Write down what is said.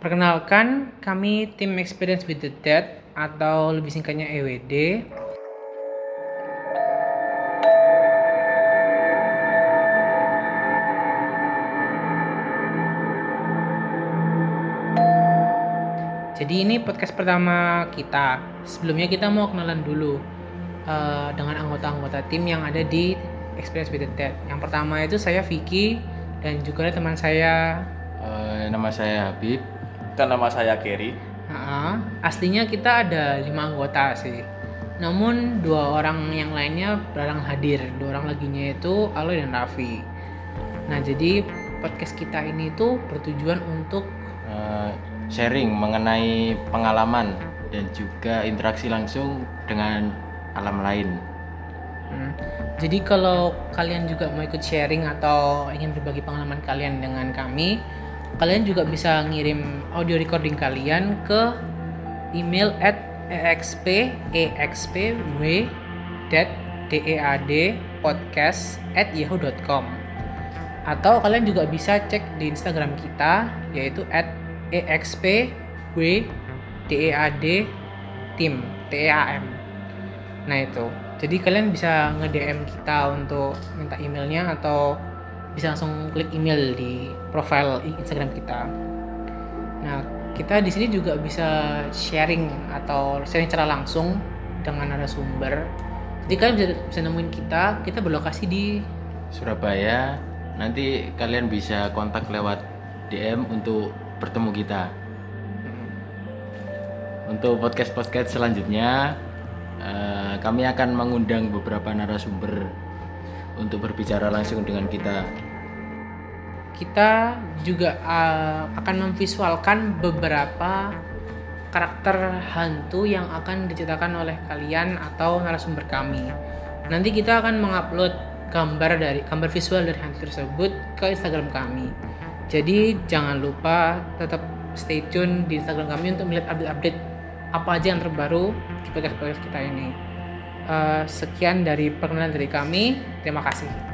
Perkenalkan, kami tim Experience with the Dead atau lebih singkatnya EWD. Jadi ini podcast pertama kita. Sebelumnya kita mau kenalan dulu eh, dengan anggota-anggota tim yang ada di Experience with the Dead. Yang pertama itu saya Vicky dan juga ada teman saya Eh, nama saya Habib. Dan nama saya Kerry. Ah, aslinya kita ada lima anggota sih. Namun dua orang yang lainnya jarang hadir. Dua orang laginya itu Aloy dan Raffi. Nah jadi podcast kita ini tuh bertujuan untuk Eh, sharing mengenai pengalaman dan juga interaksi langsung dengan alam lain. Hmm, Jadi kalau kalian juga mau ikut sharing atau ingin berbagi pengalaman kalian dengan kami, kalian juga bisa ngirim audio recording kalian ke email at exp at yahoo.com atau kalian juga bisa cek di Instagram kita yaitu at expw dead tim team Nah itu, jadi kalian bisa nge-DM kita untuk minta emailnya atau bisa langsung klik email di profile Instagram kita. Nah kita di sini juga bisa sharing atau sharing secara langsung dengan narasumber. Jadi kalian bisa, bisa nemuin kita, kita berlokasi di Surabaya. Nanti kalian bisa kontak lewat DM untuk bertemu kita. Untuk podcast-podcast selanjutnya, eh, kami akan mengundang beberapa narasumber untuk berbicara langsung dengan kita. kita juga uh, akan memvisualkan beberapa karakter hantu yang akan diceritakan oleh kalian atau narasumber kami. Nanti kita akan mengupload gambar dari gambar visual dari hantu tersebut ke Instagram kami. Jadi jangan lupa tetap stay tune di Instagram kami untuk melihat update-update apa aja yang terbaru di podcast-podcast kita ini. Uh, sekian dari perkenalan dari kami. Terima kasih.